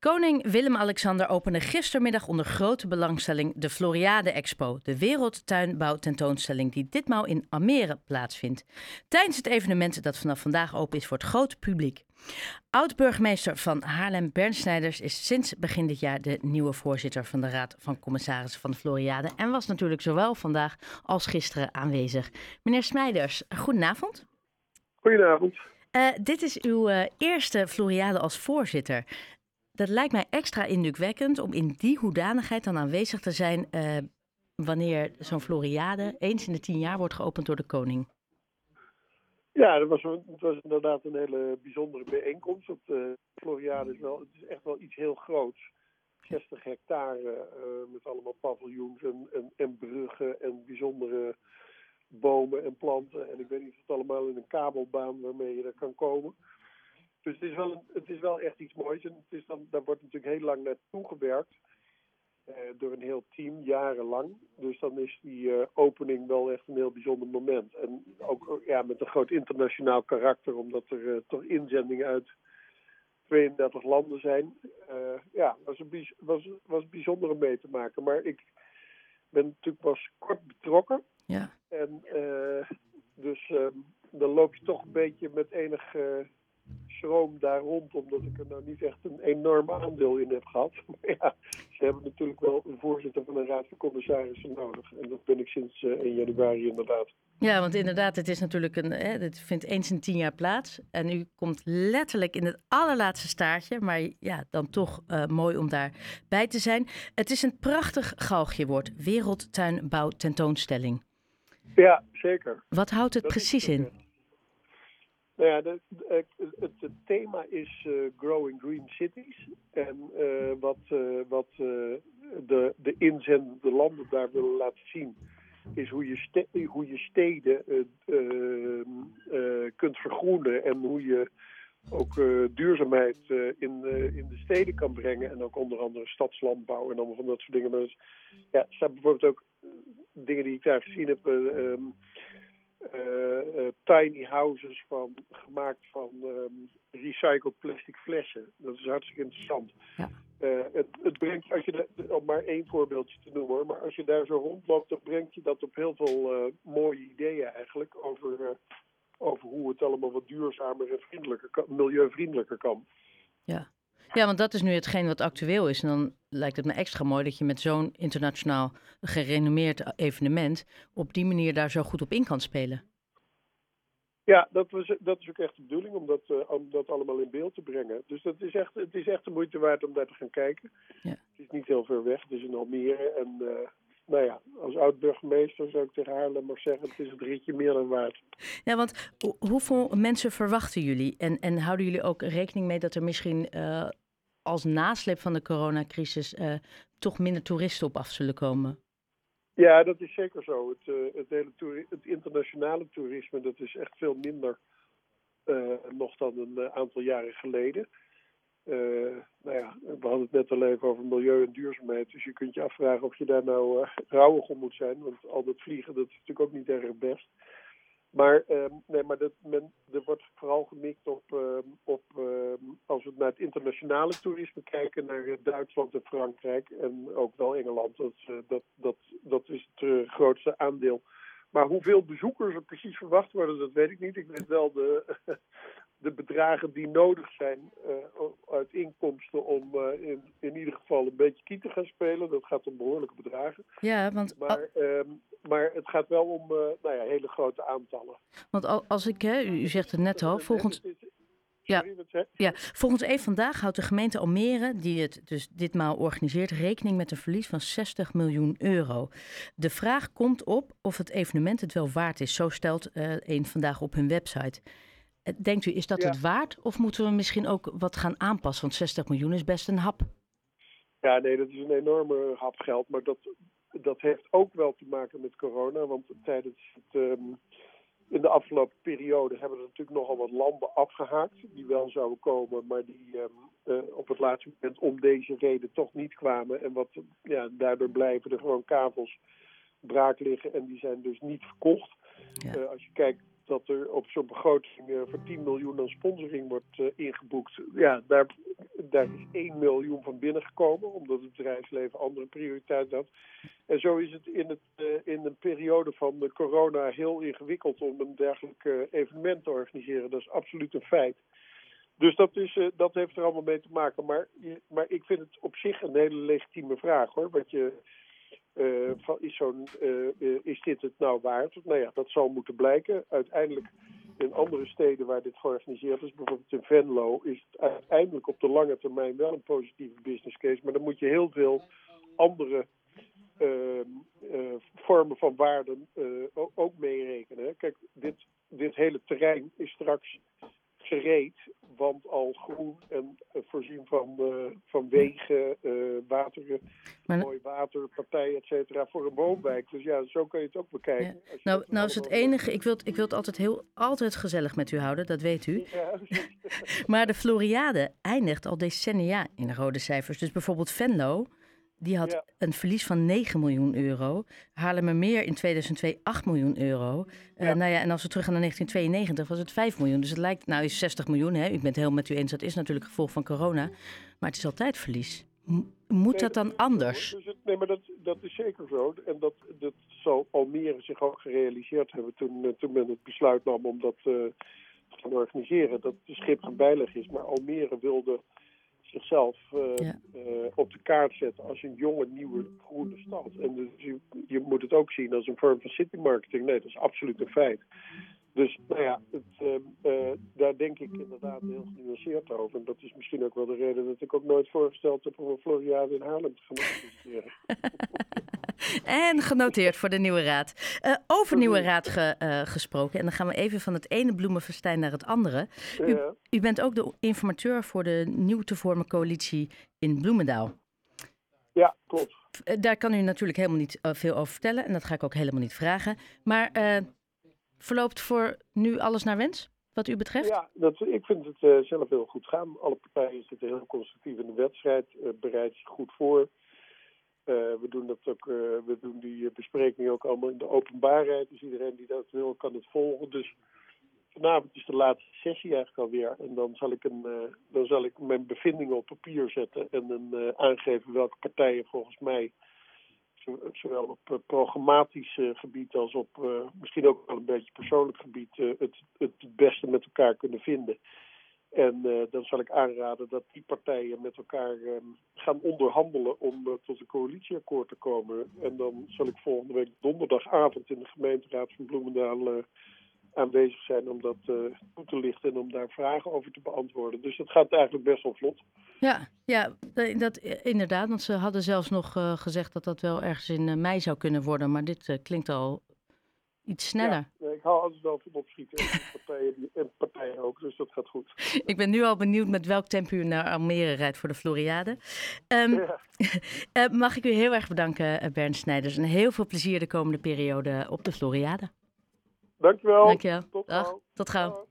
Koning Willem-Alexander opende gistermiddag onder grote belangstelling de Floriade Expo, de wereldtuinbouwtentoonstelling die ditmaal in Almere plaatsvindt. Tijdens het evenement dat vanaf vandaag open is voor het grote publiek. Oud-burgemeester van Haarlem, Bernd Snijders, is sinds begin dit jaar de nieuwe voorzitter van de Raad van Commissarissen van de Floriade en was natuurlijk zowel vandaag als gisteren aanwezig. Meneer Snijders, goedenavond. Goedenavond. Uh, dit is uw uh, eerste Floriade als voorzitter. Dat lijkt mij extra indrukwekkend om in die hoedanigheid dan aanwezig te zijn uh, wanneer zo'n Floriade eens in de tien jaar wordt geopend door de koning. Ja, dat was, het was inderdaad een hele bijzondere bijeenkomst. Want, de Floriade is, wel, het is echt wel iets heel groots. 60 hectare met allemaal paviljoens en, en, en bruggen en bijzondere bomen en planten. En ik weet niet of het allemaal in een kabelbaan waarmee je er kan komen. Dus het is wel, het is wel echt iets moois. En het is dan, daar wordt natuurlijk heel lang naartoe gewerkt. Uh, door een heel team, jarenlang. Dus dan is die uh, opening wel echt een heel bijzonder moment. En ook ja, met een groot internationaal karakter, omdat er uh, toch inzendingen uit 32 landen zijn. ja, was, een, was, was bijzonder om mee te maken. Maar ik ben natuurlijk pas kort betrokken. Ja. En dus ehm, dan loop je toch een beetje met enig schroom daar rond, omdat ik er nou niet echt een enorm aandeel in heb gehad. Maar ja, ze hebben natuurlijk wel een voorzitter van een raad van commissarissen nodig. En dat ben ik sinds uh, 1 januari inderdaad. Ja, want inderdaad, het is natuurlijk een. Hè, het vindt eens in tien jaar plaats. En u komt letterlijk in het allerlaatste staartje. Maar ja, dan toch uh, mooi om daarbij te zijn. Het is een prachtig galgje woord. Wereldtuinbouw tentoonstelling. Ja, zeker. Wat houdt het dat precies in? Nou ja, de, de, het, het, thema is uh, Growing Green Cities. En uh, wat, wat de, de inzendende landen daar willen laten zien, is hoe je, ste hoe je steden kunt vergroenen en hoe je ook duurzaamheid in, in de steden kan brengen. En ook onder andere stadslandbouw en allemaal van dat soort dingen. Maar ja, er staan bijvoorbeeld ook dingen die ik daar gezien heb. Uh, tiny houses van, gemaakt van um, recycled plastic flessen. Dat is hartstikke interessant. Ja. Uh, het, het, brengt, als je de, om maar één voorbeeldje te noemen hoor, maar als je daar zo rondloopt, dan brengt je dat op heel veel mooie ideeën eigenlijk over, over hoe het allemaal wat duurzamer en vriendelijker kan, milieuvriendelijker kan. Ja. Ja, want dat is nu hetgeen wat actueel is. En dan lijkt het me extra mooi dat je met zo'n internationaal gerenommeerd evenement op die manier daar zo goed op in kan spelen. Ja, dat, was, dat is ook echt de bedoeling om dat, uh, om dat allemaal in beeld te brengen. Dus dat is echt, het is echt de moeite waard om daar te gaan kijken. Ja. Het is niet heel ver weg, het is in Almere. En uh, nou ja, als oud-burgemeester zou ik tegen Haarlem maar zeggen, het is het ritje meer dan waard. Ja, want hoeveel mensen verwachten jullie? En, en houden jullie ook rekening mee dat er misschien uh, als nasleep van de coronacrisis uh, toch minder toeristen op af zullen komen? Ja, dat is zeker zo. Het, uh, het hele het internationale toerisme dat is echt veel minder uh, nog dan een aantal jaren geleden. nou ja, we hadden het net al even over milieu en duurzaamheid. Dus je kunt je afvragen of je daar nou rouwig om moet zijn. Want al dat vliegen, dat is natuurlijk ook niet erg best. Maar, um, nee, maar dat men, er wordt vooral gemikt op, um, op um, als we naar het internationale toerisme kijken, naar Duitsland en Frankrijk en ook wel Engeland. Dat, dat, dat, dat is het uh, grootste aandeel. Maar hoeveel bezoekers er precies verwacht worden, dat weet ik niet. Ik weet wel de, de bedragen die nodig zijn uh, uit inkomsten om uh, in, in ieder geval een beetje kiet te gaan spelen. Dat gaat om behoorlijke bedragen. Ja, want... Maar, um, maar het gaat wel om uh, nou ja, hele grote aantallen. Want als ik, hè, u zegt het net al, volgens... Ja, ja, volgens Even Vandaag houdt de gemeente Almere, die het dus ditmaal organiseert, rekening met een verlies van 60 miljoen euro. De vraag komt op of het evenement het wel waard is. Zo stelt Een Vandaag op hun website. Denkt u, is dat ja. het waard? Of moeten we misschien ook wat gaan aanpassen? Want 60 miljoen is best een hap. Ja, nee, dat is een enorme hap geld. Maar dat, dat heeft ook wel te maken met corona. Want tijdens het, um, in de afgelopen periode hebben er natuurlijk nogal wat landen afgehaakt. Die wel zouden komen, maar die um, uh, op het laatste moment om deze reden toch niet kwamen. En wat, ja, daardoor blijven er gewoon kavels braak liggen. En die zijn dus niet verkocht. Ja. Uh, als je kijkt dat er op zo'n begroting uh, voor 10 miljoen aan sponsoring wordt uh, ingeboekt. Ja, daar, daar is 1 miljoen van binnengekomen, omdat het bedrijfsleven andere prioriteiten had. En zo is het in, het, uh, in een periode van corona heel ingewikkeld om een dergelijk evenement te organiseren. Dat is absoluut een feit. Dus dat, is, dat heeft er allemaal mee te maken. Maar, maar ik vind het op zich een hele legitieme vraag hoor. Wat je, van, is, zo'n, uh, is dit het nou waard? Nou ja, dat zal moeten blijken. Uiteindelijk in andere steden waar dit georganiseerd is, bijvoorbeeld in Venlo, is het uiteindelijk op de lange termijn wel een positieve business case. Maar dan moet je heel veel andere uh, vormen van waarden ook meerekenen. Kijk, dit, dit hele terrein is straks gereed, want al groen en voorzien van, uh, van wegen, wateren, maar, mooi water, partijen, et cetera, voor een woonwijk. Dus ja, zo kun je het ook bekijken. Ja. Nou, nou is het enige, ik wil, ik wil het altijd, heel, altijd gezellig met u houden, dat weet u. Ja. maar de Floriade eindigt al decennia in rode cijfers. Dus bijvoorbeeld Venlo, die had ja. een verlies van 9 miljoen euro. Haarlemmermeer in 2002 8 miljoen euro. Ja. Uh, nou ja, en als we terug gaan naar 1992 was het 5 miljoen. Dus het lijkt, nou is 60 miljoen, hè? u bent heel met u eens, dat is natuurlijk gevolg van corona. Maar het is altijd verlies. M moet nee, dat dan anders? Dus het, nee, maar dat, dat is zeker zo. En dat, dat zal Almere zich ook gerealiseerd hebben toen, uh, toen men het besluit nam om dat uh, te gaan organiseren. Dat de schip gebeilig is. Maar Almere wilde zichzelf uh, ja. uh, op de kaart zetten als een jonge, nieuwe, groene stad. En dus je, je, moet het ook zien als een vorm van city marketing. Nee, dat is absoluut een feit. Dus nou ja, het, uh, daar denk ik inderdaad heel genuanceerd over. En dat is misschien ook wel de reden dat ik ook nooit voorgesteld heb om een Floriade in Haarlem te gaan organiseren. En genoteerd voor de nieuwe raad. Uh, over nieuwe raad ge, uh, gesproken. En dan gaan we even van het ene bloemenfestijn naar het andere. U, ja. u, bent ook de informateur voor de nieuw te vormen coalitie in Bloemendaal. Ja, klopt. Uh, daar kan u natuurlijk helemaal niet veel over vertellen. En dat ga ik ook helemaal niet vragen. Maar verloopt voor nu alles naar wens? Wat u betreft? Ja, dat, ik vind het zelf heel goed gaan. Alle partijen zitten heel constructief in de wedstrijd, bereid zich goed voor. Uh, we doen dat ook, we doen die besprekingen ook allemaal in de openbaarheid. Dus iedereen die dat wil, kan het volgen. Dus vanavond is de laatste sessie eigenlijk alweer. En dan zal ik, een, dan zal ik mijn bevindingen op papier zetten en een, aangeven welke partijen volgens mij zowel op programmatisch gebied als op misschien ook wel een beetje persoonlijk gebied het, het beste met elkaar kunnen vinden. En dan zal ik aanraden dat die partijen met elkaar gaan onderhandelen om tot een coalitieakkoord te komen. En dan zal ik volgende week donderdagavond in de gemeenteraad van Bloemendaal aanwezig zijn om dat toe te lichten en om daar vragen over te beantwoorden. Dus dat gaat eigenlijk best wel vlot. Ja, ja dat, inderdaad. Want ze hadden zelfs nog gezegd dat dat wel ergens in mei zou kunnen worden. Maar dit klinkt al iets sneller. Ja, ik hou altijd wel van opschieten. partijen, die, en partijen ook, dus dat gaat goed. ik ben nu al benieuwd met welk tempo u naar Almere rijdt voor de Floriade. Um, ja. mag ik u heel erg bedanken, Bernd Snijders. En heel veel plezier de komende periode op de Floriade. Dankjewel. Dankjewel. Tot Dag. Tot gauw.